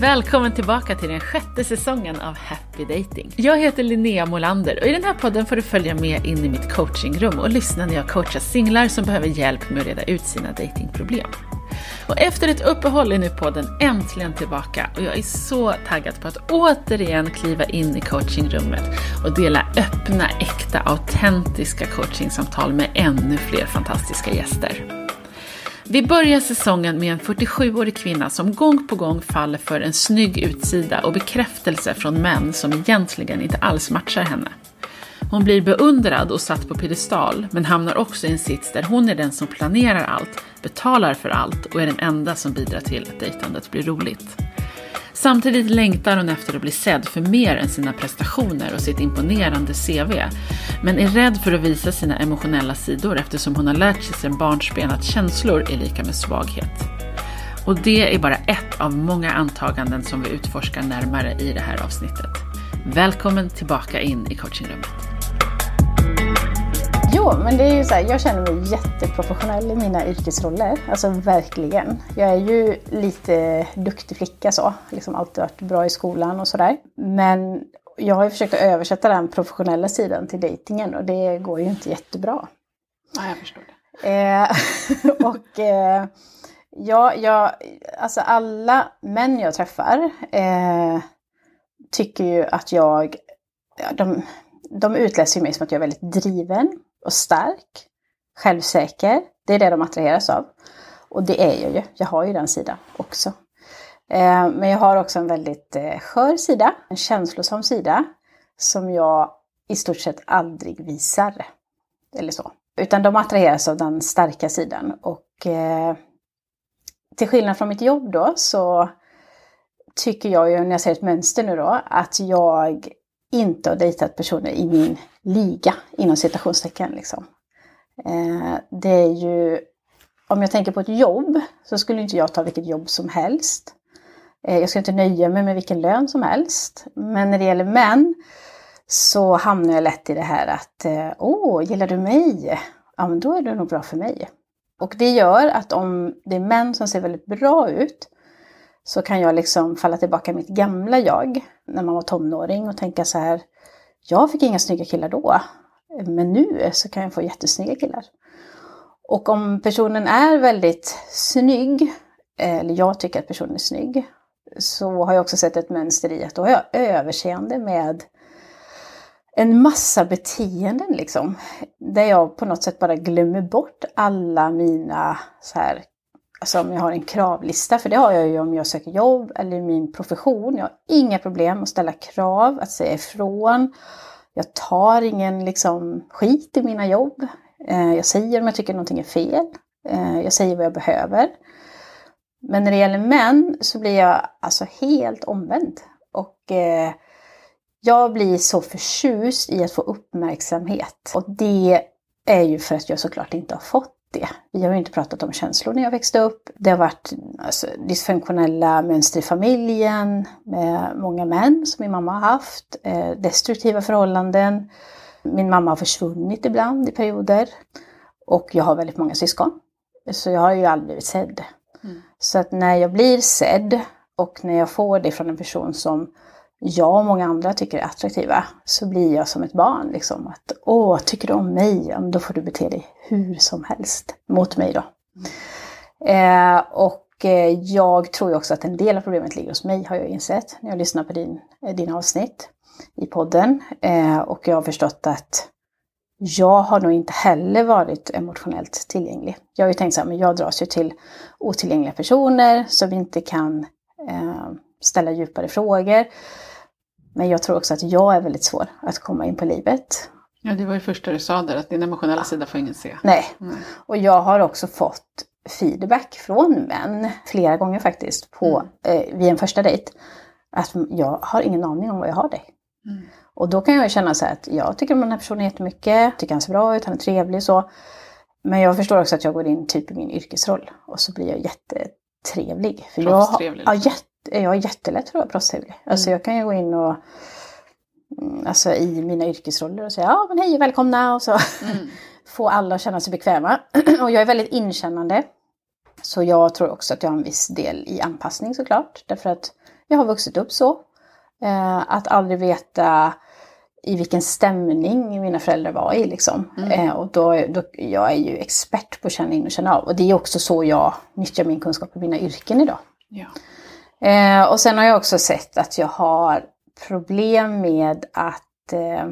Välkommen tillbaka till den sjätte säsongen av Happy Dating. Jag heter Linnea Molander och i den här podden får du följa med in i mitt coachingrum och lyssna när jag coachar singlar som behöver hjälp med att reda ut sina datingproblem. Och efter ett uppehåll är nu podden äntligen tillbaka och jag är så taggad på att återigen kliva in i coachingrummet och dela öppna, äkta, autentiska coachingsamtal med ännu fler fantastiska gäster. Vi börjar säsongen med en 47-årig kvinna som gång på gång faller för en snygg utsida och bekräftelse från män som egentligen inte alls matchar henne. Hon blir beundrad och satt på piedestal, men hamnar också i en sits där hon är den som planerar allt, betalar för allt och är den enda som bidrar till att dejtandet blir roligt. Samtidigt längtar hon efter att bli sedd för mer än sina prestationer och sitt imponerande CV, men är rädd för att visa sina emotionella sidor eftersom hon har lärt sig sedan barnsben att känslor är lika med svaghet. Och det är bara ett av många antaganden som vi utforskar närmare i det här avsnittet. Välkommen tillbaka in i coachingrummet. Jo, men det är ju så här, jag känner mig jätteprofessionell i mina yrkesroller. Alltså verkligen. Jag är ju lite duktig flicka så. Liksom alltid varit bra i skolan och sådär. Men jag har ju försökt att översätta den professionella sidan till dejtingen och det går ju inte jättebra. Ja, jag förstår det. Eh, och eh, ja, jag, alltså alla män jag träffar eh, tycker ju att jag, ja, de, de utläser mig som att jag är väldigt driven och stark, självsäker. Det är det de attraheras av. Och det är jag ju. Jag har ju den sidan också. Eh, men jag har också en väldigt eh, skör sida, en känslosam sida som jag i stort sett aldrig visar. Eller så. Utan de attraheras av den starka sidan. Och eh, till skillnad från mitt jobb då så tycker jag ju när jag ser ett mönster nu då att jag inte har dejtat personer i min liga, inom citationstecken. Liksom. Eh, det är ju, om jag tänker på ett jobb så skulle inte jag ta vilket jobb som helst. Eh, jag skulle inte nöja mig med vilken lön som helst. Men när det gäller män så hamnar jag lätt i det här att, eh, åh, gillar du mig? Ja, men då är du nog bra för mig. Och det gör att om det är män som ser väldigt bra ut så kan jag liksom falla tillbaka i mitt gamla jag när man var tonåring och tänka så här, jag fick inga snygga killar då, men nu så kan jag få jättesnygga killar. Och om personen är väldigt snygg, eller jag tycker att personen är snygg, så har jag också sett ett mönster i att då har jag överseende med en massa beteenden liksom. Där jag på något sätt bara glömmer bort alla mina så här alltså om jag har en kravlista, för det har jag ju om jag söker jobb eller i min profession. Jag har inga problem att ställa krav, att säga ifrån. Jag tar ingen liksom, skit i mina jobb. Eh, jag säger om jag tycker någonting är fel. Eh, jag säger vad jag behöver. Men när det gäller män så blir jag alltså helt omvänd. Och eh, jag blir så förtjust i att få uppmärksamhet. Och det är ju för att jag såklart inte har fått det. Vi har ju inte pratat om känslor när jag växte upp. Det har varit alltså, dysfunktionella mönster i familjen med många män som min mamma har haft. Eh, destruktiva förhållanden. Min mamma har försvunnit ibland i perioder. Och jag har väldigt många syskon. Så jag har ju aldrig blivit sedd. Mm. Så att när jag blir sedd och när jag får det från en person som jag och många andra tycker är attraktiva så blir jag som ett barn. Liksom, att, Åh, tycker du om mig? Då får du bete dig hur som helst mot mig då. Mm. Eh, och eh, jag tror ju också att en del av problemet ligger hos mig har jag insett när jag lyssnar på din, eh, din avsnitt i podden. Eh, och jag har förstått att jag har nog inte heller varit emotionellt tillgänglig. Jag har ju tänkt så här, men jag dras ju till otillgängliga personer som inte kan eh, ställa djupare frågor. Men jag tror också att jag är väldigt svår att komma in på livet. Ja, det var ju första du sa där, att din emotionella sida får ingen se. Nej. Nej. Och jag har också fått feedback från män, flera gånger faktiskt, på, mm. eh, vid en första dejt. Att jag har ingen aning om vad jag har dig. Mm. Och då kan jag känna så här att jag tycker om den här personen jättemycket, tycker han ser bra ut, han är trevlig och så. Men jag förstår också att jag går in typ i min yrkesroll och så blir jag jättetrevlig. För jag, ja, liksom. Jag är jättelätt för att vara proffstrevlig. Alltså, mm. Jag kan ju gå in och mm, alltså, i mina yrkesroller och säga ja men hej och välkomna och så mm. få alla att känna sig bekväma. och jag är väldigt inkännande. Så jag tror också att jag har en viss del i anpassning såklart. Därför att jag har vuxit upp så. Eh, att aldrig veta i vilken stämning mina föräldrar var i. Liksom. Mm. Eh, och då, då, jag är ju expert på att känna in och känna av. Och det är också så jag nyttjar min kunskap i mina yrken idag. Ja. Eh, och sen har jag också sett att jag har problem med att eh,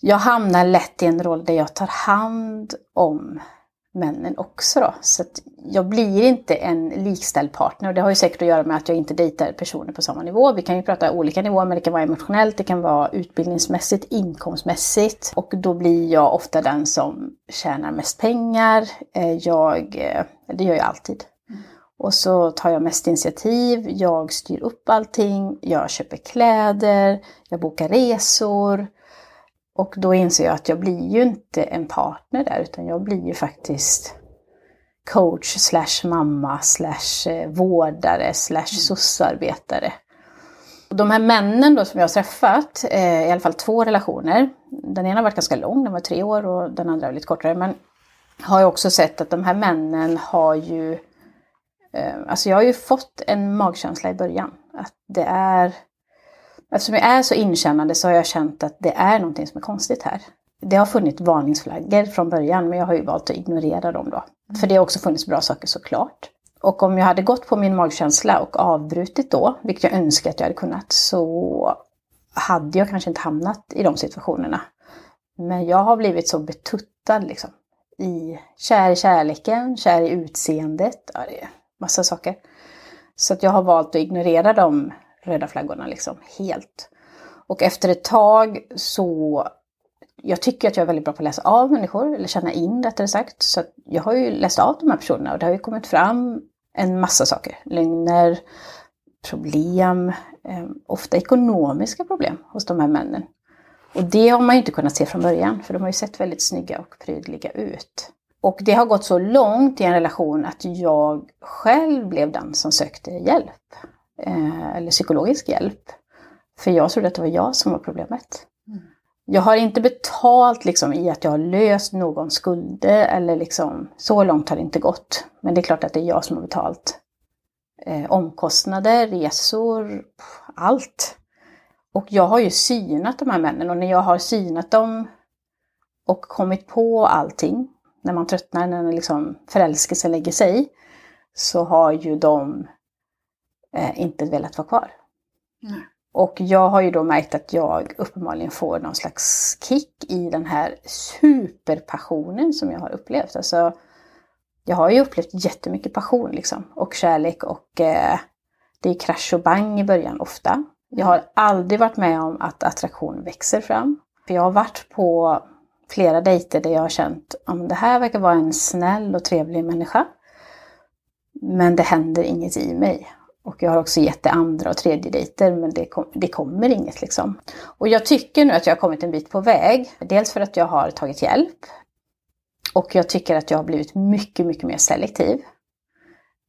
jag hamnar lätt i en roll där jag tar hand om männen också då. Så att jag blir inte en likställd partner och det har ju säkert att göra med att jag inte dejtar personer på samma nivå. Vi kan ju prata olika nivåer men det kan vara emotionellt, det kan vara utbildningsmässigt, inkomstmässigt och då blir jag ofta den som tjänar mest pengar. Eh, Jag, eh, det gör jag alltid. Och så tar jag mest initiativ, jag styr upp allting, jag köper kläder, jag bokar resor. Och då inser jag att jag blir ju inte en partner där utan jag blir ju faktiskt coach slash mamma slash eh, vårdare slash soc-arbetare. Och De här männen då som jag har träffat, eh, i alla fall två relationer. Den ena har varit ganska lång, den var tre år och den andra var lite kortare. Men har jag också sett att de här männen har ju Alltså jag har ju fått en magkänsla i början. Att det är Eftersom jag är så inkännande så har jag känt att det är någonting som är konstigt här. Det har funnits varningsflaggor från början men jag har ju valt att ignorera dem då. För det har också funnits bra saker såklart. Och om jag hade gått på min magkänsla och avbrutit då, vilket jag önskar att jag hade kunnat, så hade jag kanske inte hamnat i de situationerna. Men jag har blivit så betuttad liksom. I, kär i kärleken, kär i utseendet, ja, det massa saker. Så att jag har valt att ignorera de röda flaggorna liksom helt. Och efter ett tag så, jag tycker att jag är väldigt bra på att läsa av människor, eller känna in rättare sagt. Så att jag har ju läst av de här personerna och det har ju kommit fram en massa saker. Lögner, problem, eh, ofta ekonomiska problem hos de här männen. Och det har man ju inte kunnat se från början, för de har ju sett väldigt snygga och prydliga ut. Och det har gått så långt i en relation att jag själv blev den som sökte hjälp. Eh, eller psykologisk hjälp. För jag trodde att det var jag som var problemet. Jag har inte betalt liksom, i att jag har löst någons skulder eller liksom, så långt har det inte gått. Men det är klart att det är jag som har betalt eh, omkostnader, resor, allt. Och jag har ju synat de här männen och när jag har synat dem och kommit på allting, när man tröttnar, när liksom förälskelsen lägger sig, så har ju de eh, inte velat vara kvar. Nej. Och jag har ju då märkt att jag uppenbarligen får någon slags kick i den här superpassionen som jag har upplevt. Alltså, jag har ju upplevt jättemycket passion liksom, och kärlek och eh, det är krasch och bang i början ofta. Jag har aldrig varit med om att attraktion växer fram. För jag har varit på flera dejter där jag har känt att det här verkar vara en snäll och trevlig människa. Men det händer inget i mig. Och jag har också gett det andra och tredje dejter men det, kom, det kommer inget liksom. Och jag tycker nu att jag har kommit en bit på väg. Dels för att jag har tagit hjälp. Och jag tycker att jag har blivit mycket, mycket mer selektiv.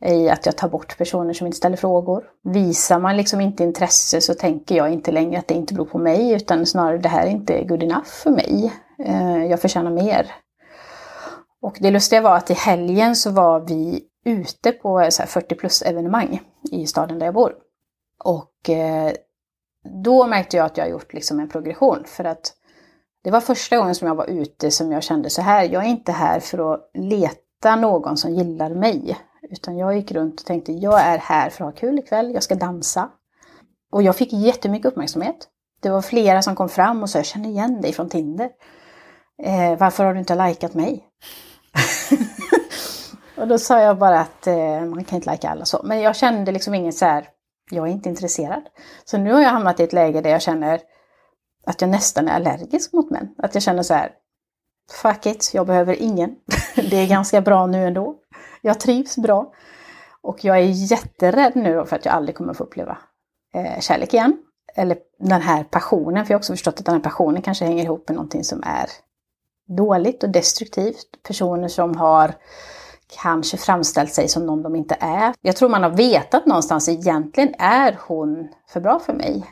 I att jag tar bort personer som inte ställer frågor. Visar man liksom inte intresse så tänker jag inte längre att det inte beror på mig utan snarare det här är inte good enough för mig. Eh, jag förtjänar mer. Och det lustiga var att i helgen så var vi ute på 40 plus evenemang i staden där jag bor. Och eh, då märkte jag att jag gjort liksom en progression för att det var första gången som jag var ute som jag kände så här, jag är inte här för att leta någon som gillar mig. Utan jag gick runt och tänkte, jag är här för att ha kul ikväll, jag ska dansa. Och jag fick jättemycket uppmärksamhet. Det var flera som kom fram och sa, jag känner igen dig från Tinder. Eh, varför har du inte likat mig? och då sa jag bara att eh, man kan inte lika alla så. Men jag kände liksom inget så här, jag är inte intresserad. Så nu har jag hamnat i ett läge där jag känner att jag nästan är allergisk mot män. Att jag känner så här, fuck it, jag behöver ingen. Det är ganska bra nu ändå. Jag trivs bra. Och jag är jätterädd nu då för att jag aldrig kommer få uppleva eh, kärlek igen. Eller den här passionen, för jag har också förstått att den här passionen kanske hänger ihop med någonting som är dåligt och destruktivt. Personer som har kanske framställt sig som någon de inte är. Jag tror man har vetat någonstans egentligen är hon för bra för mig.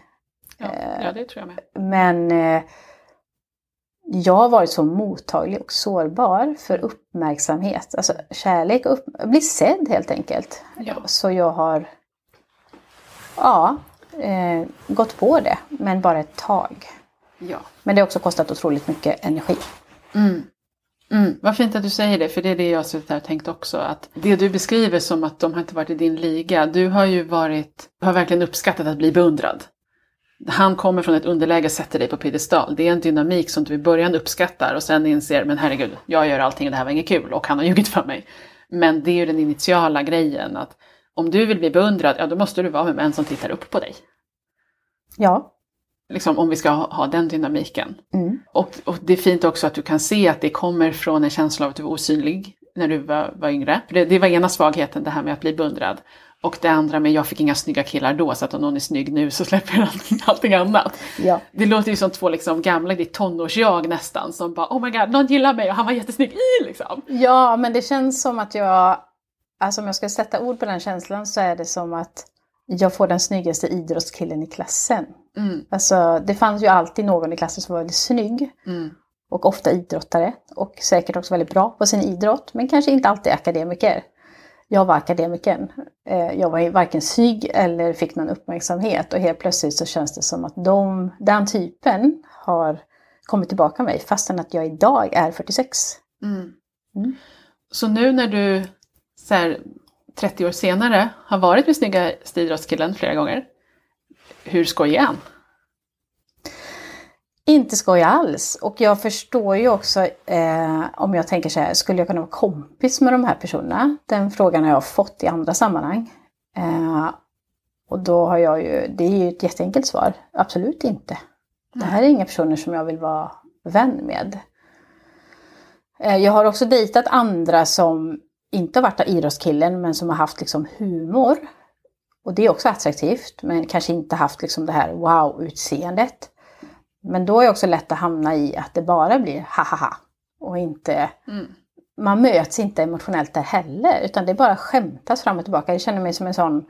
Ja, ja, det tror jag med. Men eh, jag har varit så mottaglig och sårbar för uppmärksamhet. Alltså kärlek och upp, bli sedd helt enkelt. Ja. Så jag har ja, eh, gått på det, men bara ett tag. Ja. Men det har också kostat otroligt mycket energi. Mm. Mm. Vad fint att du säger det, för det är det jag har suttit här och tänkt också. Att det du beskriver som att de har inte varit i din liga, du har ju varit, har verkligen uppskattat att bli beundrad. Han kommer från ett underläge och sätter dig på piedestal. Det är en dynamik som du i början uppskattar och sen inser, men herregud, jag gör allting och det här var inget kul och han har ljugit för mig. Men det är ju den initiala grejen att om du vill bli beundrad, ja då måste du vara med män som tittar upp på dig. Ja. Liksom om vi ska ha, ha den dynamiken. Mm. Och, och det är fint också att du kan se att det kommer från en känsla av att du var osynlig när du var, var yngre. Det, det var ena svagheten, det här med att bli beundrad. Och det andra med jag fick inga snygga killar då, så att om någon är snygg nu så släpper jag allting, allting annat. Ja. Det låter ju som två liksom gamla, ditt tonårsjag nästan, som bara oh my god, någon gillar mig och han var jättesnygg i liksom. ja, men det känns som att jag, alltså om jag ska sätta ord på den känslan så är det som att jag får den snyggaste idrottskillen i klassen. Mm, Alltså det fanns ju alltid någon i klassen som var väldigt snygg mm, och ofta idrottare och säkert också väldigt bra på sin idrott men kanske inte alltid akademiker. Jag var akademikern. Eh, Jag var varken snygg eller fick någon uppmärksamhet och helt plötsligt så känns det som att de, den typen har kommit tillbaka mig fastän att jag idag är 46. mm. Mm. Så nu när du så här, 30 år senare har varit med snyggaste idrottskillen flera gånger, hur skojig är han? Inte skoj alls. Och jag förstår ju också, eh, om jag tänker så här, skulle jag kunna vara kompis med de här personerna? Den frågan har jag fått i andra sammanhang. Eh, och då har jag ju, det är ju ett jätteenkelt svar, absolut inte. Det här är inga personer som jag vill vara vän med. Eh, jag har också dejtat andra som inte har varit idrottskillen men som har haft liksom humor. Och det är också attraktivt men kanske inte haft liksom det här wow-utseendet. Men då är det också lätt att hamna i att det bara blir ha-ha-ha. Och inte, Mm. man möts inte emotionellt där heller. Utan det bara skämtas fram och tillbaka. Jag känner mig som en sån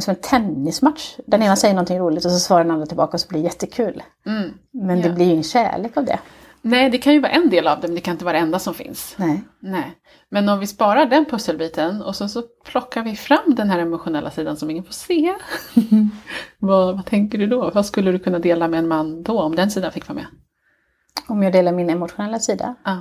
som en tennismatch. Den ena säger någonting roligt och så svarar den andra tillbaka och så blir det jättekul. Mm. Men Ja. det blir ju ingen kärlek av det. Nej, det kan ju vara en del av det, men det kan inte vara det enda som finns. Nej. Nej. Men om vi sparar den pusselbiten och så, så plockar vi fram den här emotionella sidan som ingen får se. vad, vad tänker du då? Vad skulle du kunna dela med en man då, om den sidan fick vara med? Om jag delar min emotionella sida. Ja.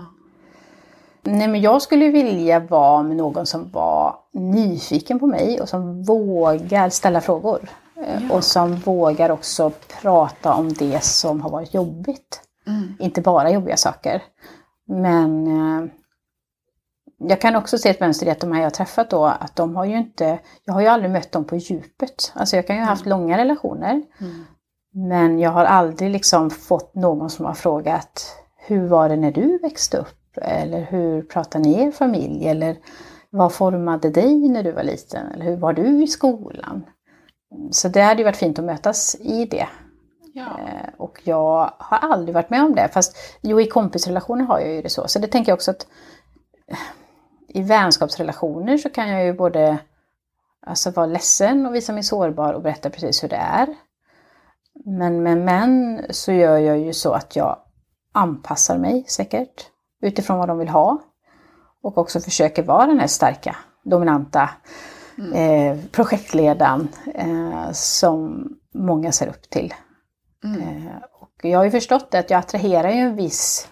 Nej men jag skulle vilja vara med någon som var nyfiken på mig och som vågar ställa frågor. Eh, Ja. Och som vågar också prata om det som har varit jobbigt. Mm. Inte bara jobbiga saker. Men eh, jag kan också se ett mönster i att de här jag träffat då, att de har ju inte, jag har ju aldrig mött dem på djupet. Alltså jag kan ju ha haft långa relationer. Mm. Men jag har aldrig liksom fått någon som har frågat hur var det när du växte upp? Eller hur pratade ni i er familj? Eller vad formade dig när du var liten? Eller hur var du i skolan? Så det hade ju varit fint att mötas i det. Ja. Eh, Och jag har aldrig varit med om det. Fast jo, i kompisrelationer har jag ju det så. Så det tänker jag också att eh, i vänskapsrelationer så kan jag ju både alltså, vara ledsen och visa mig sårbar och berätta precis hur det är. Men med män så gör jag ju så att jag anpassar mig säkert utifrån vad de vill ha. Och också försöker vara den här starka, dominanta eh, projektledaren eh, som många ser upp till. Mm. Eh, och jag har ju förstått det att jag attraherar ju en viss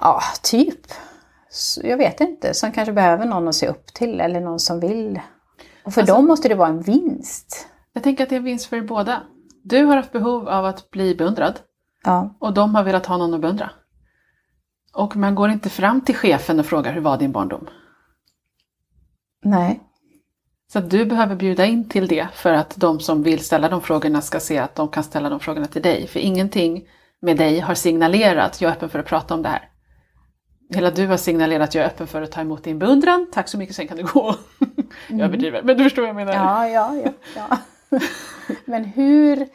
ja, typ. Så jag vet inte, som kanske behöver någon att se upp till eller någon som vill. Och för Alltså- dem måste det vara en vinst. Jag tänker att det är en vinst för er båda. Du har haft behov av att bli beundrad Ja, och de har velat ha någon att beundra. Och man går inte fram till chefen och frågar hur var din barndom? nej. Så att du behöver bjuda in till det för att de som vill ställa de frågorna ska se att de kan ställa de frågorna till dig. För ingenting med dig har signalerat jag är öppen för att prata om det här. Hela du har signalerat jag är öppen för att ta emot din beundran. Tack så mycket, sen kan du gå. jag överdriver, men du förstår vad jag menar. Ja, ja, ja. ja. Men hur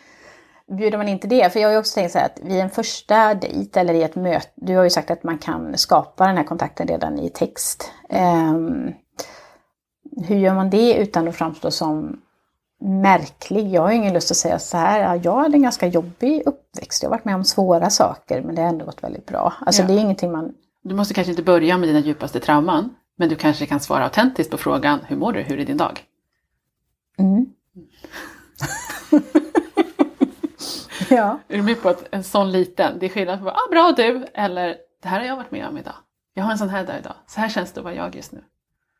bjuder man in till det? För jag har ju också tänkt så här att vid en första dejt eller i ett möte, du har ju sagt att man kan skapa den här kontakten redan i text. Ehm, hur gör man det utan att framstå som märklig? Jag har ingen lust att säga så här, ja, jag hade en ganska jobbig uppväxt, jag har varit med om svåra saker men det har ändå gått väldigt bra. Alltså Ja. det är ingenting man... Du måste kanske inte börja med dina djupaste trauman, men du kanske kan svara autentiskt på frågan hur mår du, hur är din dag? Mm. ja. Är du med på att en sån liten, det är skillnad på ah, bra du eller det här har jag varit med om idag. Jag har en sån här dag idag. Så här känns det att vara jag just nu.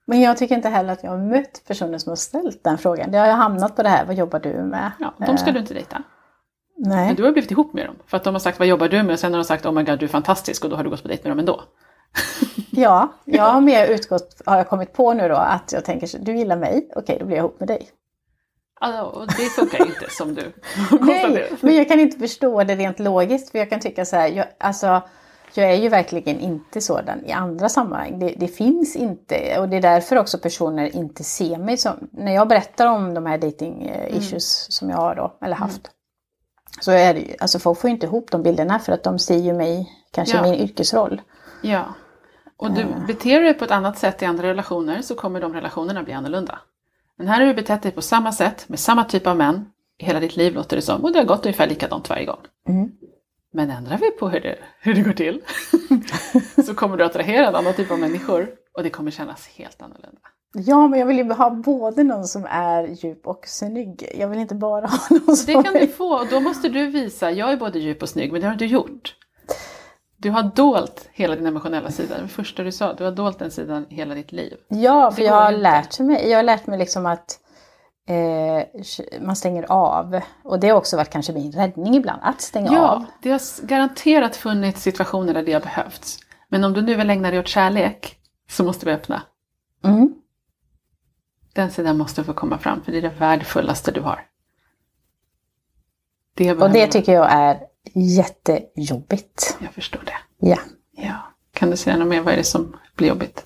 Men jag tycker inte heller att jag har mött personer som har ställt den frågan. Det har jag hamnat på det här, vad jobbar du med? Ja, de ska du inte dejta. Nej. Men du har blivit ihop med dem. För att de har sagt vad jobbar du med? Och sen har de sagt oh my god du är fantastisk och då har du gått på dejt med dem ändå. Ja, jag har mer utgått, har jag kommit på nu då, att jag tänker så, du gillar mig, okej då blir jag ihop med dig. Alltså, och det funkar ju inte som du Nej, men jag kan inte förstå det rent logiskt, för jag kan tycka så här, jag, alltså, jag är ju verkligen inte sådan i andra sammanhang. Det, det finns inte, och det är därför också personer inte ser mig som, när jag berättar om de här dating eh, issues som jag har då, eller haft, så är det ju, alltså folk får ju inte ihop de bilderna för att de ser ju mig, kanske Ja. min yrkesroll. Ja. Och du beter dig på ett annat sätt i andra relationer så kommer de relationerna bli annorlunda. Men här har du betett dig på samma sätt med samma typ av män i hela ditt liv låter det som och det har gått ungefär likadant varje gång. Mm. Men ändrar vi på hur det, hur det går till så kommer du attrahera en annan typ av människor och det kommer kännas helt annorlunda. Ja, men jag vill ju ha både någon som är djup och snygg. Jag vill inte bara ha någon som Det kan är... du få och då måste du visa, jag är både djup och snygg men det har du inte gjort. Du har dolt hela din emotionella sida, det första du sa, du har dolt den sidan hela ditt liv. Ja, för jag har lärt mig. Jag har lärt mig liksom att eh, man stänger av. Och det har också varit kanske min räddning ibland, att stänga Ja, av. det har garanterat funnits situationer där det har behövts. Men om du nu vill ägna dig åt kärlek så måste vi öppna. Mm. Den sidan måste få komma fram för det är det värdefullaste du har. Det Och det tycker jag är jättejobbigt. Jag förstår det. Ja. Ja. Kan du säga något mer? Vad är det som blir jobbigt?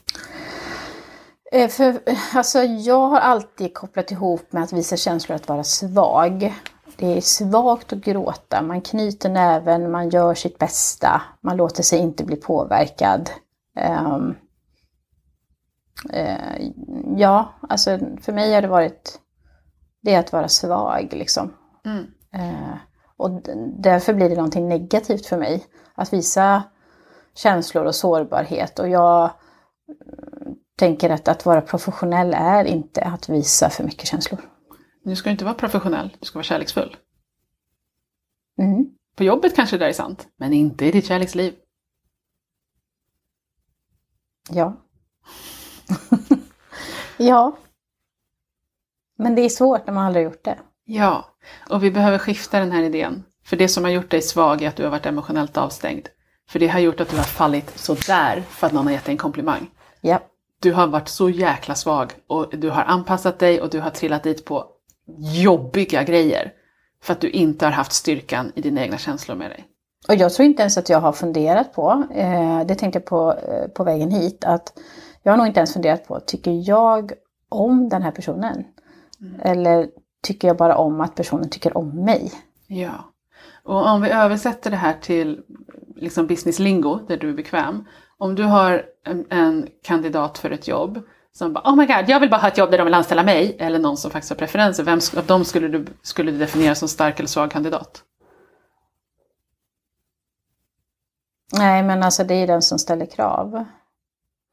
Eh, För, alltså, jag har alltid kopplat ihop med att visa känslor att vara svag. Det är svagt att gråta, man knyter näven, man gör sitt bästa, man låter sig inte bli påverkad. Ehm, eh, ja, alltså för mig har det varit det att vara svag liksom. Mm. Eh, och därför blir det någonting negativt för mig att visa känslor och sårbarhet. Och jag tänker att att vara professionell är inte att visa för mycket känslor. Du ska inte vara professionell, du ska vara kärleksfull. Mm. På jobbet kanske det där är sant, men inte i ditt kärleksliv. Ja. ja. Men det är svårt när man aldrig har gjort det. Ja, och vi behöver skifta den här idén. För det som har gjort dig svag är att du har varit emotionellt avstängd. För det har gjort att du har fallit så där för att någon har gett dig en komplimang. Ja. Du har varit så jäkla svag och du har anpassat dig och du har trillat dit på jobbiga grejer. För att du inte har haft styrkan i dina egna känslor med dig. Och jag tror inte ens att jag har funderat på, eh, det tänkte jag på eh, på vägen hit, att jag har nog inte ens funderat på, tycker jag om den här personen? Eller tycker jag bara om att personen tycker om mig? Ja. Och om vi översätter det här till liksom business lingo, där du är bekväm. Om du har en, en kandidat för ett jobb som bara oh my god, jag vill bara ha ett jobb där de vill anställa mig. Eller någon som faktiskt har preferenser. Vem av dem skulle du, skulle du definiera som stark eller svag kandidat? Nej, men alltså det är den som ställer krav.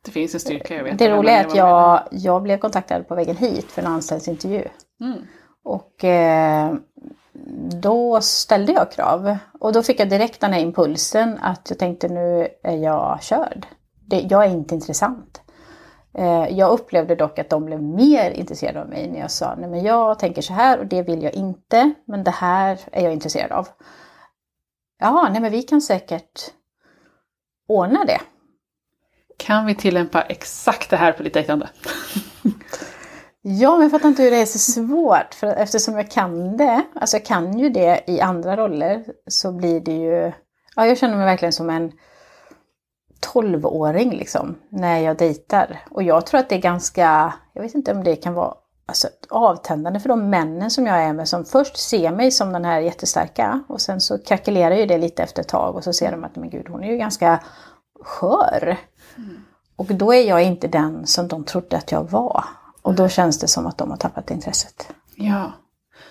Det finns en styrka, jag vet. Det roliga är att jag, jag blev kontaktad på vägen hit för en anställningsintervju. Mm. Och eh, då ställde jag krav. Och då fick jag direkt den här impulsen att jag tänkte nu är jag körd. Det, jag är inte intressant. Eh, jag upplevde dock att de blev mer intresserade av mig när jag sa nej men jag tänker så här och det vill jag inte. Men det här är jag intresserad av. Ja, nej men vi kan säkert ordna det. Kan vi tillämpa exakt det här på ditt dejtande? Ja, men jag fattar inte hur det är så svårt. För eftersom jag kan det, alltså jag kan ju det i andra roller, så blir det ju... Ja, jag känner mig verkligen som en 12-åring liksom, när jag dejtar. Och jag tror att det är ganska, jag vet inte om det kan vara alltså, avtändande för de männen som jag är med, som först ser mig som den här jättestarka, och sen så krackelerar ju det lite efter ett tag, och så ser de att, men gud, hon är ju ganska skör. Och då är jag inte den som de trodde att jag var. Och då känns det som att de har tappat intresset. Ja.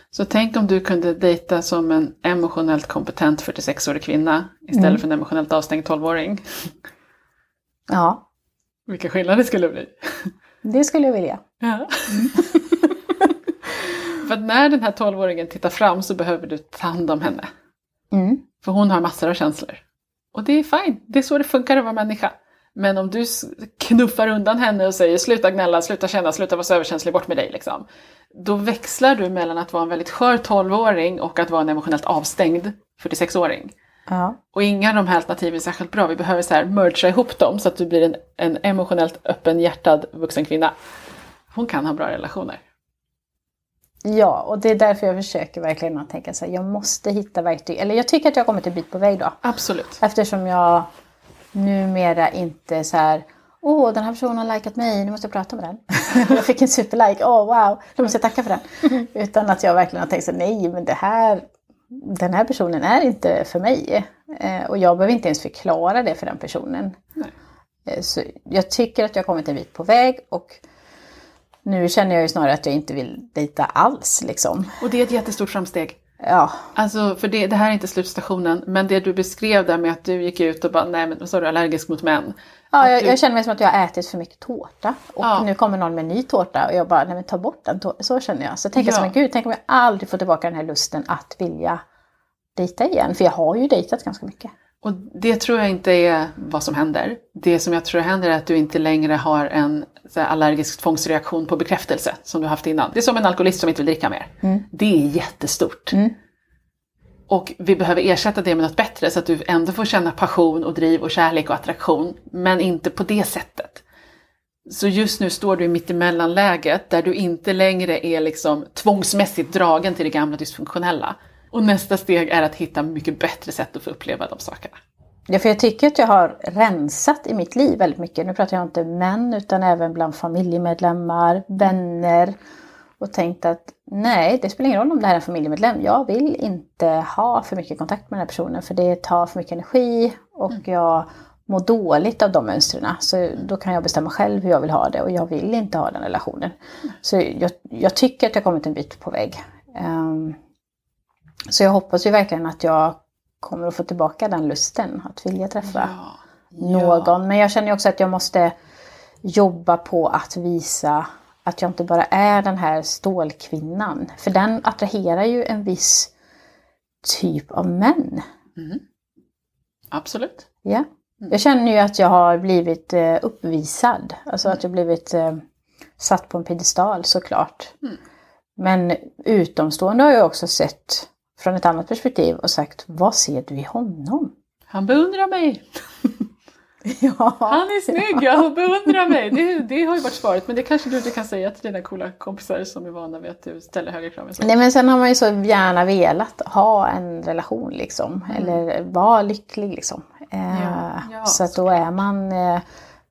Så tänk om du kunde dejta som en emotionellt kompetent 46-årig kvinna istället Mm. för en emotionellt avstängd 12-åring. Ja, Vilka skillnader det skulle bli. det skulle jag vilja. Ja. för För när den här 12-åringen tittar fram så behöver du ta hand om henne. Mm. För hon har massor av känslor. Och det är fine, det är så det funkar att vara människa. Men om du knuffar undan henne och säger sluta gnälla, sluta känna, sluta vara så överkänslig, bort med dig liksom. Då växlar du mellan att vara en väldigt skör 12-åring och att vara en emotionellt avstängd 46-åring. Ja. Och inga av de här alternativen är särskilt bra. Vi behöver så här mergea ihop dem så att du blir en, en emotionellt öppen hjärtad vuxen kvinna. Hon kan ha bra relationer. ja, och det är därför jag försöker verkligen att tänka så här, jag måste hitta verktyg. Eller jag tycker att jag har kommit en bit på väg då. Absolut. Eftersom jag numera inte så här, åh den här personen har likat mig, nu måste jag prata med den. jag fick en superlike, åh wow, då måste jag tacka för den. Utan att jag verkligen har tänkt så nej men det här, den här personen är inte för mig. Eh, och jag behöver inte ens förklara det för den personen. Eh, så jag tycker att jag har kommit en bit på väg och nu känner jag ju snarare att jag inte vill dejta alls liksom. Och det är ett jättestort framsteg. Ja, Alltså, för det, det här är inte slutstationen, men det du beskrev där med att du gick ut och bara, nej men så är du allergisk mot män. Ja, jag, du- jag känner mig som att jag har ätit för mycket tårta. Och Ja. nu kommer någon med en ny tårta och jag bara, nej men ta bort den tårtan. Så känner jag. Så tänker jag Ja. så, men gud, tänk om jag aldrig får tillbaka den här lusten att vilja dejta igen. För jag har ju dejtat ganska mycket. Och det tror jag inte är vad som händer. Det som jag tror händer är att du inte längre har en allergisk tvångsreaktion på bekräftelse som du haft innan. Det är som en alkoholist som inte vill dricka mer. Det är jättestort. Mm. Och vi behöver ersätta det med något bättre så att du ändå får känna passion och driv och kärlek och attraktion. Men inte på det sättet. Så just nu står du i mittemellanläget där du inte längre är liksom tvångsmässigt dragen till det gamla dysfunktionella. Och nästa steg är att hitta mycket bättre sätt att få uppleva de sakerna. Ja, för jag tycker att jag har rensat i mitt liv väldigt mycket. Nu pratar jag inte män utan även bland familjemedlemmar, vänner. Och tänkt att nej, det spelar ingen roll om det här är en familjemedlem. Jag vill inte ha för mycket kontakt med den här personen för det tar för mycket energi och jag mår dåligt av de mönstren. Så då kan jag bestämma själv hur jag vill ha det och jag vill inte ha den relationen. Så jag, jag tycker att jag har kommit en bit på väg. Ehm, så jag hoppas ju verkligen att jag kommer att få tillbaka den lusten att vilja träffa någon. Men jag känner också att jag måste jobba på att visa att jag inte bara är den här stålkvinnan. För den attraherar ju en viss typ av män. Absolut. Ja. Jag känner ju att jag har blivit eh, uppvisad. Alltså att jag blivit eh, satt på en piedestal såklart. Men utomstående har jag också sett från ett annat perspektiv och sagt, vad ser du i honom? Han beundrar mig. Ja, Han är snygg, jag beundrar mig. Det, det har ju varit svaret, men det kanske du inte kan säga till dina coola kompisar som är vana vid att du ställer högre krav. Nej men sen har man ju så gärna velat ha en relation liksom. Eller vara lycklig liksom. Eh, Ja, ja, så att då är man...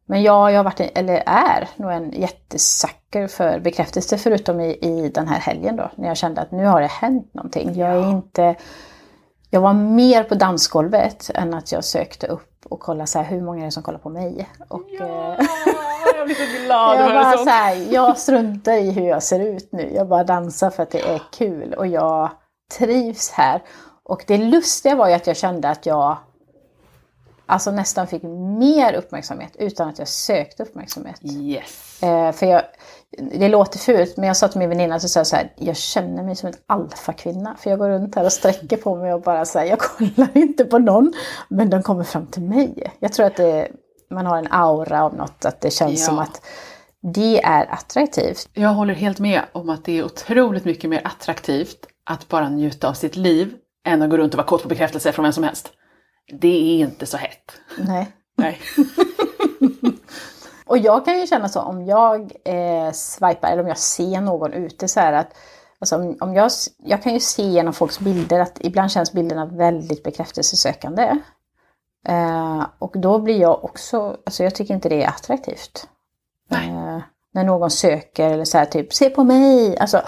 Men jag, jag har varit, eller är nog en jättesucker för bekräftelse förutom i, i den här helgen då. När jag kände att nu har det hänt någonting. Jag är inte... Jag var mer på dansgolvet än att jag sökte upp och kollade så här, hur många är det som kollar på mig. Och, eh, jag blir så glad jag, bara, så här, jag struntar i hur jag ser ut nu. Jag bara dansar för att det är kul och jag trivs här. Och det lustiga var ju att jag kände att jag alltså nästan fick mer uppmärksamhet utan att jag sökte uppmärksamhet. Yes. Eh, för jag, det låter fult, men jag sa till min väninna så sa jag så här, jag känner mig som en alfakvinna. För jag går runt här och sträcker på mig och bara säger jag kollar inte på någon, men de kommer fram till mig. Jag tror att det, man har en aura av något, att det känns Ja. som att det är attraktivt. Jag håller helt med om att det är otroligt mycket mer attraktivt att bara njuta av sitt liv än att gå runt och vara kåt på bekräftelse från vem som helst. Det är inte så hett. Nej. Nej. Och jag kan ju känna så om jag eh, swipar eller om jag ser någon ute så här att alltså om, om jag, jag kan ju se genom folks bilder att ibland känns bilderna väldigt bekräftelsesökande. Eh, och då blir jag också, alltså jag tycker inte det är attraktivt. Eh, när någon söker eller så här typ, se på mig, alltså.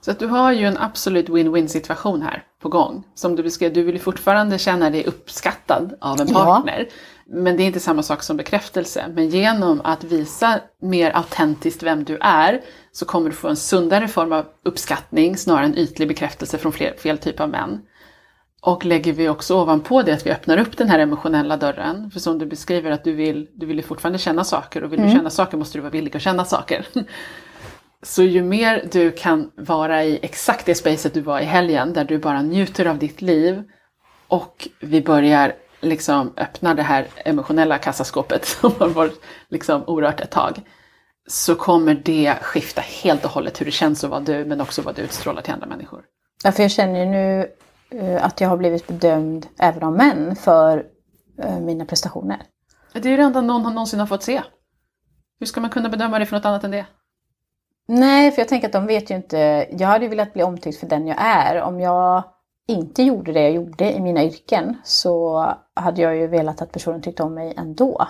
Så att du har ju en absolut win-win situation här på gång. Som du beskrev, du vill ju fortfarande känna dig uppskattad av en Ja. partner. Men det är inte samma sak som bekräftelse. Men genom att visa mer autentiskt vem du är så kommer du få en sundare form av uppskattning snarare än ytlig bekräftelse från fler, fel typ av män. Och lägger vi också ovanpå det att vi öppnar upp den här emotionella dörren. För som du beskriver att du vill, du vill ju fortfarande känna saker och vill du känna saker måste du vara villig att känna saker. Så ju mer du kan vara i exakt det spacet du var i helgen, där du bara njuter av ditt liv och vi börjar liksom öppna det här emotionella kassaskåpet som har varit liksom orört ett tag, så kommer det skifta helt och hållet hur det känns att vara du, men också vad du utstrålar till andra människor. Ja, för jag känner ju nu eh, att jag har blivit bedömd även av män för eh, mina prestationer. Det är ju det enda någon någonsin har fått se. Hur ska man kunna bedöma det för något annat än det? Nej, för jag tänker att de vet ju inte. Jag hade ju velat bli omtyckt för den jag är. Om jag inte gjorde det jag gjorde i mina yrken så hade jag ju velat att personen tyckte om mig ändå.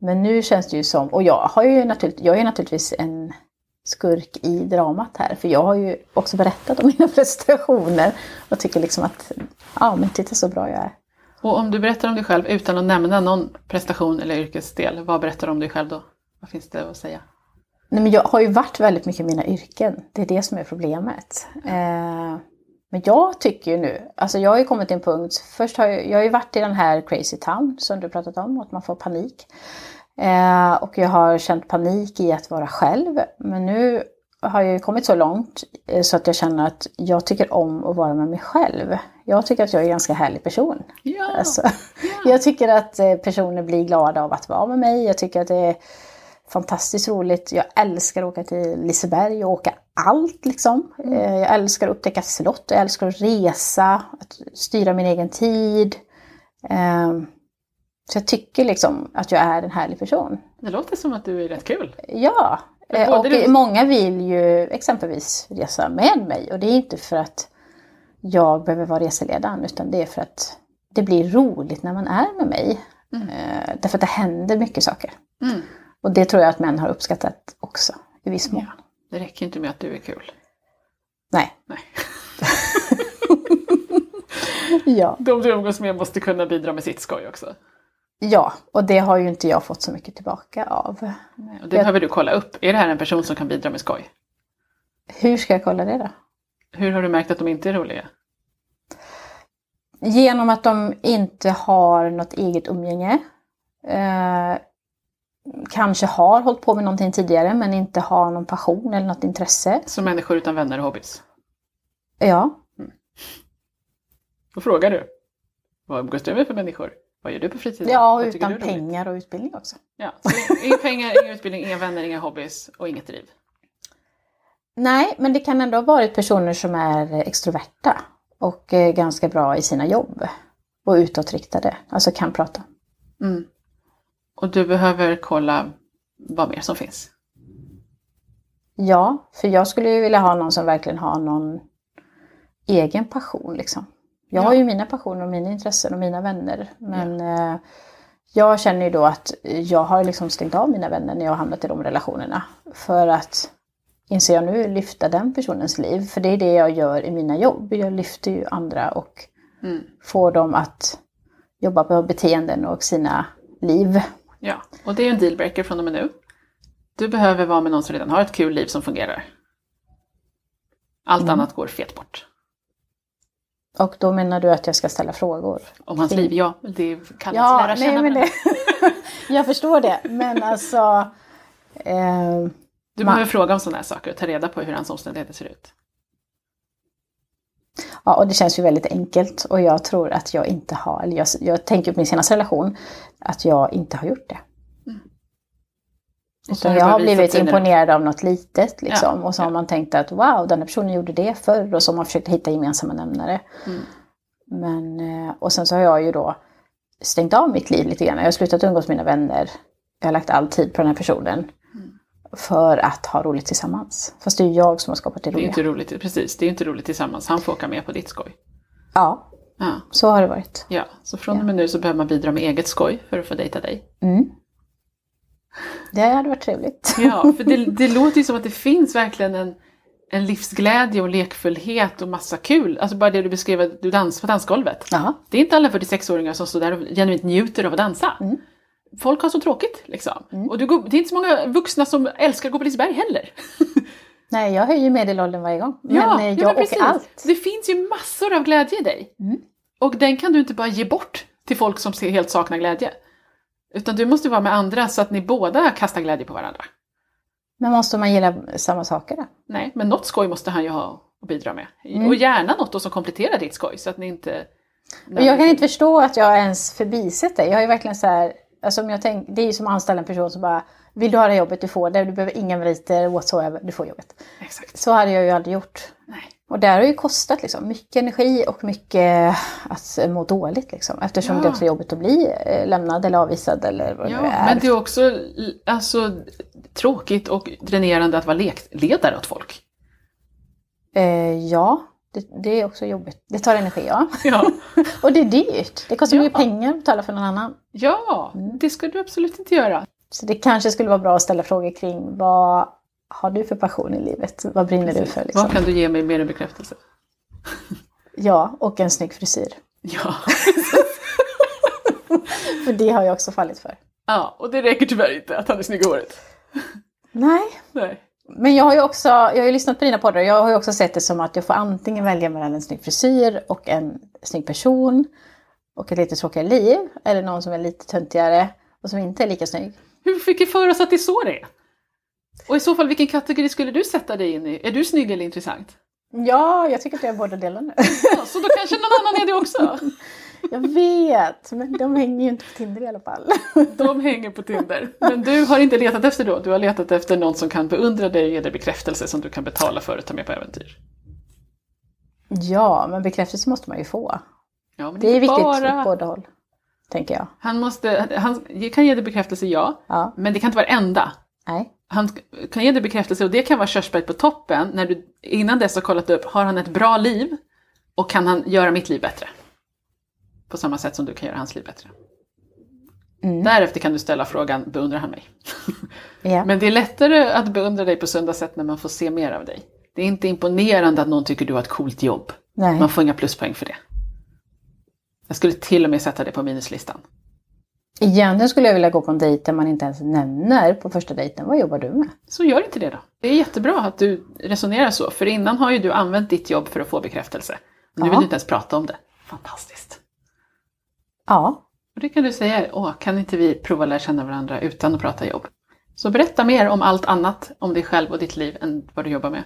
Men nu känns det ju som, och jag, har ju naturligt, jag är naturligtvis en skurk i dramat här, för jag har ju också berättat om mina prestationer och tycker liksom att, ja men titta så bra jag är. Och om du berättar om dig själv utan att nämna någon prestation eller yrkesdel, vad berättar du om dig själv då? Vad finns det att säga? Nej, men jag har ju varit väldigt mycket i mina yrken. Det är det som är problemet. Eh, men jag tycker ju nu, alltså jag har ju kommit till en punkt, först har jag, jag har ju varit i den här crazy town som du pratat om, att man får panik. Eh, och jag har känt panik i att vara själv. Men nu har jag ju kommit så långt eh, så att jag känner att jag tycker om att vara med mig själv. Jag tycker att jag är en ganska härlig person. Ja, Alltså, Jag tycker att eh, personer blir glada av att vara med mig. Jag tycker att det är fantastiskt roligt. Jag älskar att åka till Liseberg och åka allt liksom. Eh, Jag älskar att upptäcka slott, jag älskar att resa, att styra min egen tid. Eh, Så jag tycker liksom att jag är en härlig person. Det låter som att du är rätt kul. Ja, eh, och du- många vill ju exempelvis resa med mig och det är inte för att jag behöver vara reseledaren utan det är för att det blir roligt när man är med mig. Mm. Därför att det händer mycket saker. Mm. Och det tror jag att män har uppskattat också i viss mån. Ja. Det räcker inte med att du är kul. Nej. Nej. Ja. De du umgås med måste kunna bidra med sitt skoj också. ja, och det har ju inte jag fått så mycket tillbaka av. Och det behöver du kolla upp. Är det här en person som kan bidra med skoj? Hur ska jag kolla det då? Hur har du märkt att de inte är roliga? Genom att de inte har något eget umgänge. Kanske har hållit på med någonting tidigare men inte har någon passion eller något intresse. Som människor utan vänner och hobbys. Ja, Då frågar du. Vad umgås du med för människor? Vad gör du på fritiden? ja och utan pengar och utbildning också. Ja, så inga pengar, inga utbildning, inga vänner, inga hobbys och inget driv. Nej, men det kan ändå ha varit personer som är extroverta och eh, ganska bra i sina jobb. Och utåtriktade, alltså kan prata. Mm. Och du behöver kolla vad mer som finns. Ja, för jag skulle ju vilja ha någon som verkligen har någon egen passion liksom. Jag Ja. har ju mina passioner och mina intressen och mina vänner. Men eh, jag känner ju då att jag har liksom stängt av mina vänner när jag har hamnat i de relationerna. För att, inser jag nu, lyfta den personens liv. För det är det jag gör i mina jobb. Jag lyfter ju andra och Mm. får dem att jobba på beteenden och sina liv. Ja, och det är en dealbreaker från och med nu. Du behöver vara med någon som redan har ett kul liv som fungerar. Allt Mm. annat går fet bort. Och då menar du att jag ska ställa frågor? Om hans liv, ja. Det kallas Ja, lära känna nej, men det, jag förstår det. Men alltså... Eh, Du Man- behöver fråga om sådana här saker och ta reda på hur hans omständigheter ser ut. Ja, och det känns ju väldigt enkelt. Och jag tror att jag inte har, eller jag, jag tänker på min senaste relation, att jag inte har gjort det. Så Utan jag har blivit imponerad av något litet liksom. Ja, och så har ja. man tänkt att wow, den här personen gjorde det förr. Och så har man försökt hitta gemensamma nämnare. Mm. Men, eh, och sen så har jag ju då stängt av mitt liv lite grann. Jag har slutat umgås med mina vänner. Jag har lagt all tid på den här personen. För att ha roligt tillsammans. Fast det är jag som har skapat det Det är ju roliga. inte roligt, precis. Det är ju inte roligt tillsammans. Han får åka med på ditt skoj. Ja, Ja, så har det varit. ja. så från och med nu så behöver man bidra med eget skoj för att få dejta dig. Mm. Det hade varit trevligt. Ja, för det, det låter ju som att det finns verkligen en, en livsglädje och lekfullhet och massa kul. Alltså bara det du beskrev, du dansar på dansgolvet. Ja. Det är inte alla 46-åringar som står där och genuint njuter av att dansa. Mm. Folk har så tråkigt liksom. Mm. Och du, går- det är inte så många vuxna som älskar att gå på Liseberg heller. Nej, jag höjer medelåldern varje gång. Men Ja, eh, ja, jag men åker allt. Det finns ju massor av glädje i dig. Mm. Och den kan du inte bara ge bort till folk som ser- helt saknar glädje. Utan du måste vara med andra så att ni båda kastar glädje på varandra. Men måste man gilla samma saker då? Nej, men något skoj måste han ju ha att bidra med. Mm. Och gärna något då som kompletterar ditt skoj så att ni inte... Men jag kan inte förstå att jag ens förbisett det. Jag har ju verkligen så här, alltså om jag tänk, det är ju som att anställa en person som bara, vill du ha det jobbet, du får det, du behöver inga meriter whatsoever, du får jobbet. Exakt. Så hade jag ju aldrig gjort. Nej. Och det har ju kostat liksom, mycket energi och mycket att må dåligt liksom. Eftersom Ja. det också är jobbigt att bli eh, lämnad eller avvisad eller vad Ja, det är. men det är också alltså, tråkigt och dränerande att vara lekledare åt folk. Eh, ja, det, det är också jobbigt. Det tar energi ja. Ja, Och det är dyrt. Det kostar Ja. mycket pengar att betala för någon annan. ja det ska du absolut inte göra. Så det kanske skulle vara bra att ställa frågor kring vad har du för passion i livet? Vad brinner du för? Liksom? Vad kan du ge mig mer än bekräftelse? Ja, och en snygg frisyr. Ja. För det har jag också fallit för. ja, och det räcker tyvärr inte att han är snygg i håret. Nej, Nej. Men jag har ju också jag har ju lyssnat på dina poddar och jag har ju också sett det som att jag får antingen välja mellan en snygg frisyr och en snygg person och ett lite tråkigare liv. Eller någon som är lite töntigare och som inte är lika snygg. Hur fick vi för oss att det är så det är? Och i så fall, vilken kategori skulle du sätta dig in i? Är du snygg eller intressant? Ja, jag tycker att jag är båda delarna. Ja, så då kanske någon annan är det också? Jag vet, men de hänger ju inte på Tinder i alla fall. De hänger på Tinder. Men du har inte letat efter då? Du har letat efter någon som kan beundra dig och ge dig bekräftelse som du kan betala för att ta med på äventyr? Ja, men bekräftelse måste man ju få. Ja, Det är viktigt bara... åt båda håll, tänker jag. Han, måste, han kan ge dig bekräftelse, ja. Ja, Men det kan inte vara det enda. nej. Han kan ge dig bekräftelse och det kan vara körsbäret på toppen när du innan dess har kollat upp, har han ett bra liv och kan han göra mitt liv bättre? På samma sätt som du kan göra hans liv bättre. Mm. Därefter kan du ställa frågan, beundrar han mig? Ja. Men det är lättare att beundra dig på sunda sätt när man får se mer av dig. Det är inte imponerande att någon tycker du har ett coolt jobb. nej. Man får inga pluspoäng för det. Jag skulle till och med sätta det på minuslistan. Egentligen skulle jag vilja gå på en dejt där man inte ens nämner på första dejten, vad jobbar du med? Så gör inte det då. Det är jättebra att du resonerar så, för innan har ju du använt ditt jobb för att få bekräftelse. Nu vill Ja. du inte ens prata om det. Fantastiskt. Ja, Och det kan du säga, åh, kan inte vi prova att lära känna varandra utan att prata jobb? Så berätta mer om allt annat om dig själv och ditt liv än vad du jobbar med.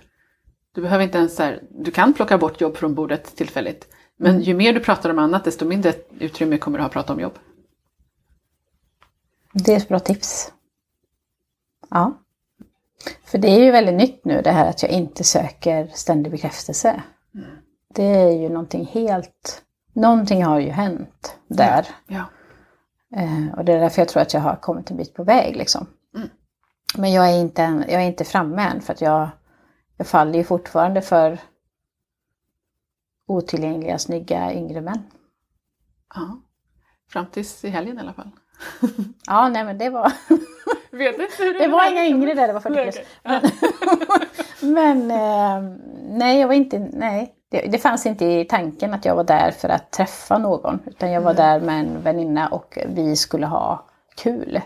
Du behöver inte ens så här, du kan plocka bort jobb från bordet tillfälligt. Men ju mer du pratar om annat, desto mindre utrymme kommer du ha att prata om jobb. det är ett bra tips. Ja. För det är ju väldigt nytt nu det här att jag inte söker ständig bekräftelse. Det är ju någonting helt... Någonting har ju hänt där. Ja. Eh, och det är därför jag tror att jag har kommit en bit på väg liksom. Mm. Men jag är, inte, jag är inte framme än för att jag, jag faller ju fortfarande för otillgängliga, snygga yngre män. ja. Fram tills i helgen i alla fall. Ja, nej men det var, Vet inte hur det var inga yngre där, det var 40 Nej, plus. Ja. Men eh, nej, jag var inte, nej. Det, det fanns inte i tanken att jag var där för att träffa någon. Utan jag var där med en väninna och vi skulle ha kul.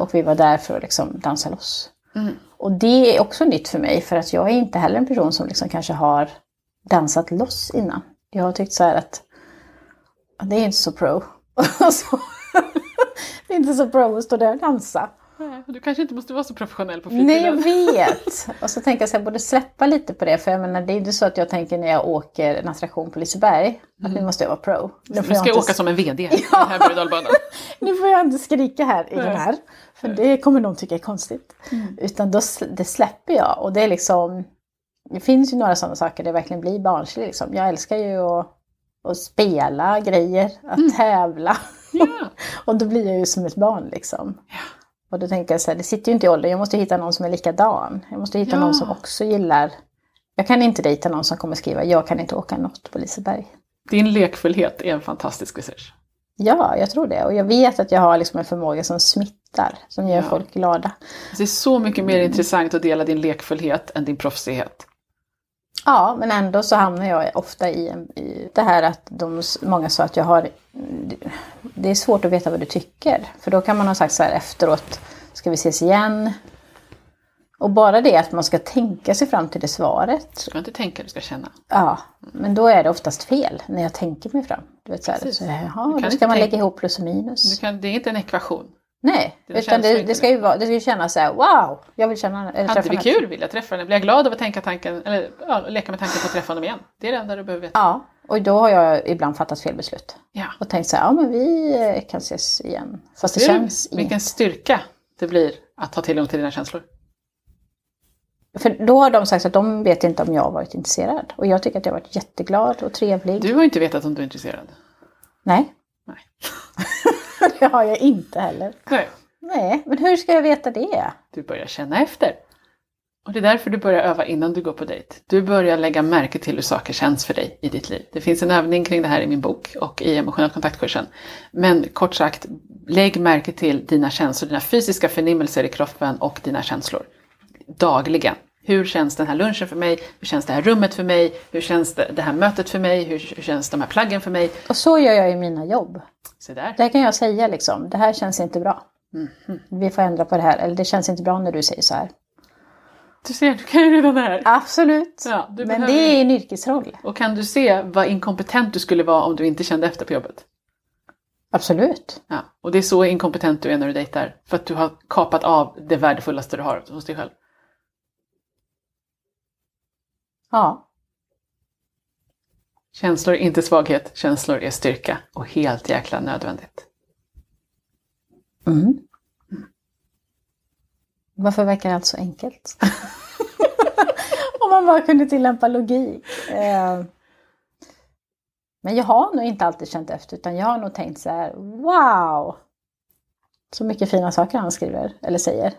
Och vi var där för att liksom dansa loss. Mm. Och det är också nytt för mig för att jag är inte heller en person som liksom kanske har dansat loss innan. Jag har tyckt så här att "Ja, det är inte så pro. Det är inte så pro att stå där och dansa. Nej, Du kanske inte måste vara så professionell på Nej, jag fritiden. vet. Och så tänker jag att jag borde släppa lite på det. För jag menar, det är inte så att jag tänker när jag åker en attraktion på Liseberg att nu måste jag vara pro. Nu ska jag inte, åka som en VD i den här nu får jag inte skrika här i Nej. den här. För det kommer någon tycka är konstigt. Utan då, det släpper jag. Och det är liksom... Det finns ju några sådana saker där det verkligen blir barnslig. Liksom. Jag älskar ju att, att spela grejer, att tävla. Ja. Och då blir jag ju som ett barn liksom. Ja. Och då tänker jag så här, det sitter ju inte i åldern, jag måste hitta någon som är likadan. Jag måste hitta Ja. någon som också gillar... Jag kan inte dejta någon som kommer skriva, jag kan inte åka något på Liseberg. Din lekfullhet är en fantastisk resurs. Ja, jag tror det. Och jag vet att jag har liksom en förmåga som smittar, som gör Ja. folk glada. Det är så mycket mer intressant att dela din lekfullhet än din proffsighet. Ja, men ändå så hamnar jag ofta i, i det här att de, många sa att jag har... Det är svårt att veta vad du tycker. För då kan man ha sagt så här efteråt, ska vi ses igen? Och bara det att man ska tänka sig fram till det svaret. Du ska inte tänka, du ska känna. Ja, men då är det oftast fel när jag tänker mig fram. Du vet, så här, Precis. så, jaha, kan då ska man lägga ihop plus och minus. Kan, det är inte en ekvation. Nej, Dina utan det, det ska ju vara, det ska ju kännas så här, wow, jag vill känna, eller Hade träffa vi kul, vill jag träffa henne, blir jag glad av att tänka tanken, eller ja, leka med tanken på att träffa honom igen. Det är det enda du behöver veta. Ja, och då har jag ibland fattat fel beslut. Ja. Och tänkt så här, ja men vi eh, kan ses igen. Fast det du känns vilken inte. styrka det blir att ha tillgång till dina känslor? För då har de sagt att de vet inte om jag har varit intresserad. Och jag tycker att jag har varit jätteglad och trevlig. Du har inte vetat om du är intresserad. Nej, Nej. det har jag inte heller. Nej. Nej, men hur ska jag veta det? Du börjar känna efter. Och det är därför du börjar öva innan du går på dejt. Du börjar lägga märke till hur saker känns för dig i ditt liv. Det finns en övning kring det här i min bok och i emotionell kontaktkursen. Men kort sagt, lägg märke till dina känslor, dina fysiska förnimmelser i kroppen och dina känslor. Dagligen. Hur känns den här lunchen för mig? Hur känns det här rummet för mig? Hur känns det, här mötet för mig? Hur, hur känns de här plaggen för mig? Och så gör jag i mina jobb. Se där. Där kan jag säga liksom, det här känns inte bra. Mhm. Vi får ändra på det här. Eller det känns inte bra när du säger så här. Du ser, du kan ju redan det här. Absolut. Ja, Men behöver- det är en yrkesroll. Och kan du se vad inkompetent du skulle vara om du inte kände efter på jobbet? Absolut. Ja, och det är så inkompetent du är när du dejtar. För att du har kapat av det värdefullaste du har hos dig själv. Ja. Känslor är inte svaghet, känslor är styrka. Och helt jäkla nödvändigt. Mm. Varför verkar allt så enkelt? Om man bara kunde tillämpa logik. Eh, Men jag har nog inte alltid känt efter utan jag har nog tänkt så här, wow! Så mycket fina saker han skriver eller säger.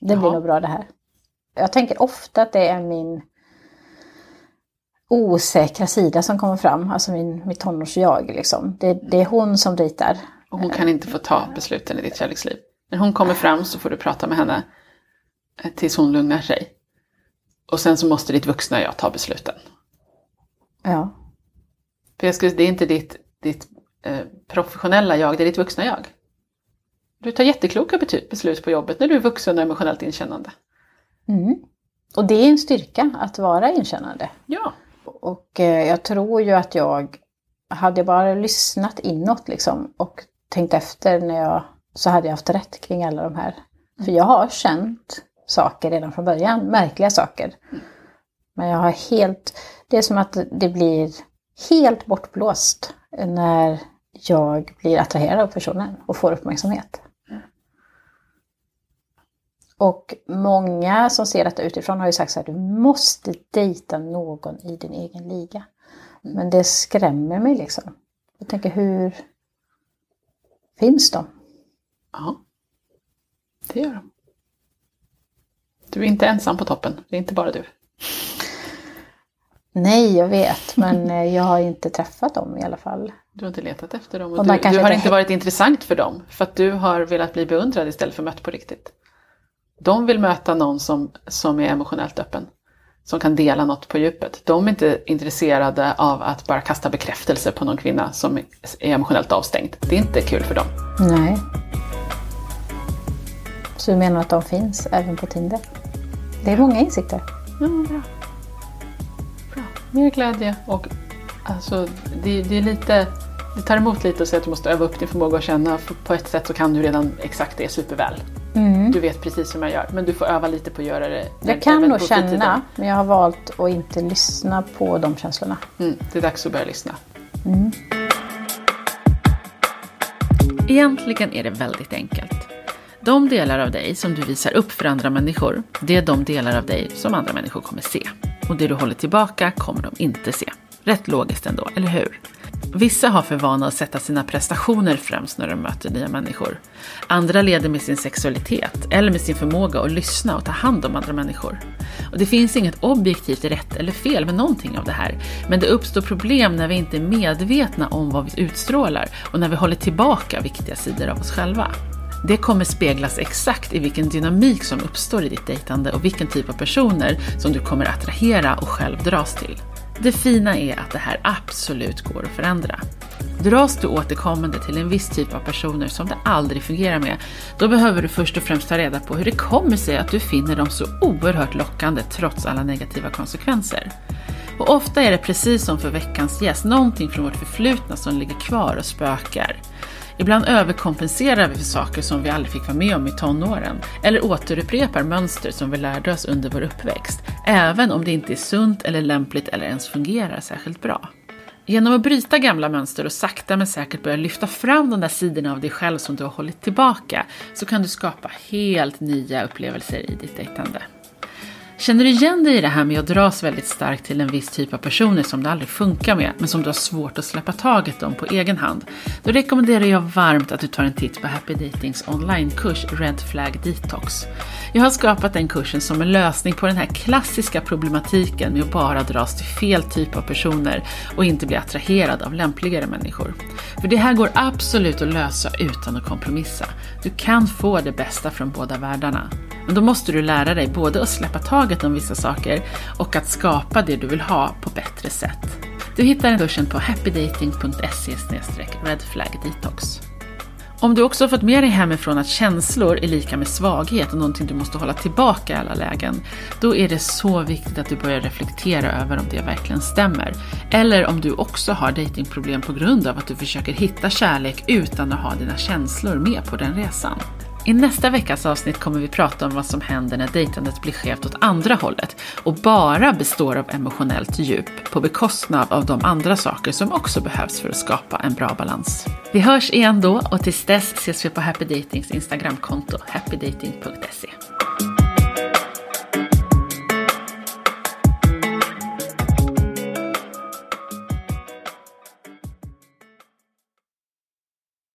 Det blir Jaha. nog bra det här. Jag tänker ofta att det är min osäkra sida som kommer fram, alltså min, mitt tonårs-jag. Liksom. Det, det är hon som dejtar. Och hon kan inte få ta besluten i ditt kärleksliv. När hon kommer fram så får du prata med henne eh, tills hon lugnar sig. Och sen så måste ditt vuxna jag ta besluten. Ja. För jag skulle, det är inte ditt, ditt eh, professionella jag, det är ditt vuxna jag. Du tar jättekloka beslut på jobbet när du är vuxen och emotionellt inkännande. Mm. Och det är en styrka att vara inkännande. Ja. Och eh, jag tror ju att jag, hade jag bara lyssnat inåt liksom och tänkt efter när jag, så hade jag haft rätt kring alla de här. För jag har känt saker redan från början, märkliga saker. Men jag har helt, det är som att det blir helt bortblåst när jag blir attraherad av personen och får uppmärksamhet. Och många som ser detta utifrån har ju sagt så här, du måste dejta någon i din egen liga. Men det skrämmer mig liksom. Jag tänker hur finns de? Ja. Det gör de. Du är inte ensam på toppen, det är inte bara du. Nej, jag vet, men eh, jag har inte träffat dem i alla fall. Du har inte letat efter dem och, Och du, du har inte varit intressant för dem. För att du har velat bli beundrad istället för mött på riktigt. De vill möta någon som, som är emotionellt öppen. Som kan dela något på djupet. De är inte intresserade av att bara kasta bekräftelse på någon kvinna som är emotionellt avstängd. Det är inte kul för dem. Nej. Så du menar att de finns även på Tinder? Det är många insikter. Ja, bra. bra. Mer glädje och alltså, det, det är lite det tar emot lite att säga att du måste öva upp din förmåga att känna. För på ett sätt så kan du redan exakt det superväl. Mm. Du vet precis hur man gör. Men du får öva lite på att göra det. Jag kan nog känna, men jag har valt att inte lyssna på de känslorna. Mm, det är dags att börja lyssna. Egentligen är det väldigt enkelt. De delar av dig som du visar upp för andra människor, det är de delar av dig som andra människor kommer se. Och det du håller tillbaka kommer de inte se. Rätt logiskt ändå, eller hur? Vissa har för vana att sätta sina prestationer främst när de möter nya människor. Andra leder med sin sexualitet eller med sin förmåga att lyssna och ta hand om andra människor. Och det finns inget objektivt rätt eller fel med någonting av det här. Men det uppstår problem när vi inte är medvetna om vad vi utstrålar och när vi håller tillbaka viktiga sidor av oss själva. Det kommer speglas exakt i vilken dynamik som uppstår i ditt dejtande och vilken typ av personer som du kommer attrahera och själv dras till. Det fina är att det här absolut går att förändra. Dras du återkommande till en viss typ av personer som det aldrig fungerar med, då behöver du först och främst ta reda på hur det kommer sig att du finner dem så oerhört lockande trots alla negativa konsekvenser. Och ofta är det precis som för veckans gäst, någonting från vårt förflutna som ligger kvar och spökar. Ibland överkompenserar vi för saker som vi aldrig fick vara med om i tonåren, eller återupprepar mönster som vi lärde oss under vår uppväxt, även om det inte är sunt eller lämpligt eller ens fungerar särskilt bra. Genom att bryta gamla mönster och sakta men säkert börja lyfta fram de där sidorna av dig själv som du har hållit tillbaka så kan du skapa helt nya upplevelser i ditt dejtande. Känner du igen dig i det här med att dras väldigt starkt till en viss typ av personer som det aldrig funkar med, men som du har svårt att släppa taget om på egen hand? Då rekommenderar jag varmt att du tar en titt på Happy Datings onlinekurs Red Flag Detox. Jag har skapat den kursen som en lösning på den här klassiska problematiken med att bara dras till fel typ av personer och inte bli attraherad av lämpligare människor. För det här går absolut att lösa utan att kompromissa. Du kan få det bästa från båda världarna. Men då måste du lära dig både att släppa taget om vissa saker och att skapa det du vill ha på bättre sätt. Du hittar kursen på happydating.se redflagdetox. Om du också har fått med dig hemifrån att känslor är lika med svaghet och någonting du måste hålla tillbaka i alla lägen, då är det så viktigt att du börjar reflektera över om det verkligen stämmer. Eller om du också har datingproblem på grund av att du försöker hitta kärlek utan att ha dina känslor med på den resan. I nästa veckas avsnitt kommer vi prata om vad som händer när dejtandet blir skevt åt andra hållet och bara består av emotionellt djup på bekostnad av de andra saker som också behövs för att skapa en bra balans. Vi hörs igen då och tills dess ses vi på Happy Datings Instagramkonto happydating.se.